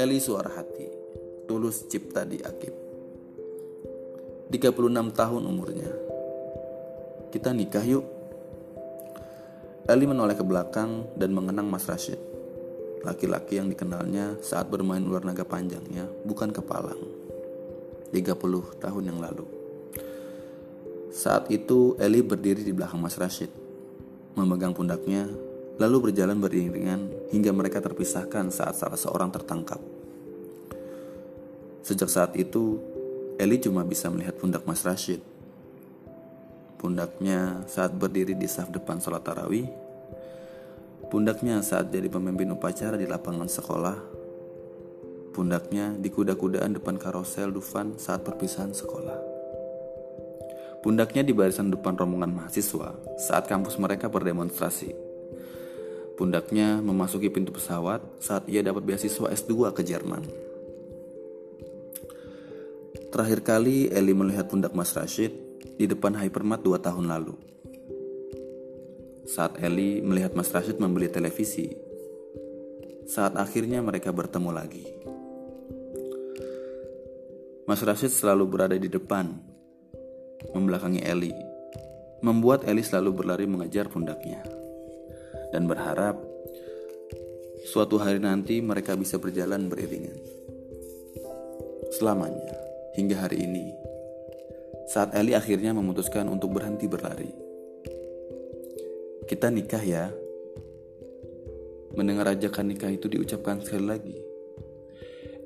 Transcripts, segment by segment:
Eli suara hati, tulus cipta di Akib. 36 tahun umurnya. Kita nikah yuk. Eli menoleh ke belakang dan mengenang Mas Rashid. Laki-laki yang dikenalnya saat bermain ular naga panjangnya bukan kepalang. 30 tahun yang lalu. Saat itu Eli berdiri di belakang Mas Rashid, memegang pundaknya, lalu berjalan beriringan hingga mereka terpisahkan saat salah seorang tertangkap. Sejak saat itu, Eli cuma bisa melihat pundak Mas Rashid. Pundaknya saat berdiri di saf depan sholat tarawih. Pundaknya saat jadi pemimpin upacara di lapangan sekolah. Pundaknya di kuda-kudaan depan karosel Dufan saat perpisahan sekolah. Pundaknya di barisan depan rombongan mahasiswa saat kampus mereka berdemonstrasi. Pundaknya memasuki pintu pesawat saat ia dapat beasiswa S2 ke Jerman. Terakhir kali Eli melihat pundak Mas Rashid di depan Hypermart dua tahun lalu. Saat Eli melihat Mas Rashid membeli televisi, saat akhirnya mereka bertemu lagi. Mas Rashid selalu berada di depan, membelakangi Eli, membuat Eli selalu berlari mengejar pundaknya, dan berharap suatu hari nanti mereka bisa berjalan beriringan. Selamanya hingga hari ini. Saat Eli akhirnya memutuskan untuk berhenti berlari. Kita nikah ya. Mendengar ajakan nikah itu diucapkan sekali lagi.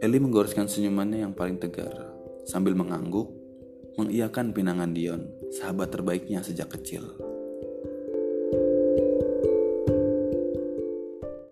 Eli menggoreskan senyumannya yang paling tegar sambil mengangguk, mengiyakan pinangan Dion, sahabat terbaiknya sejak kecil.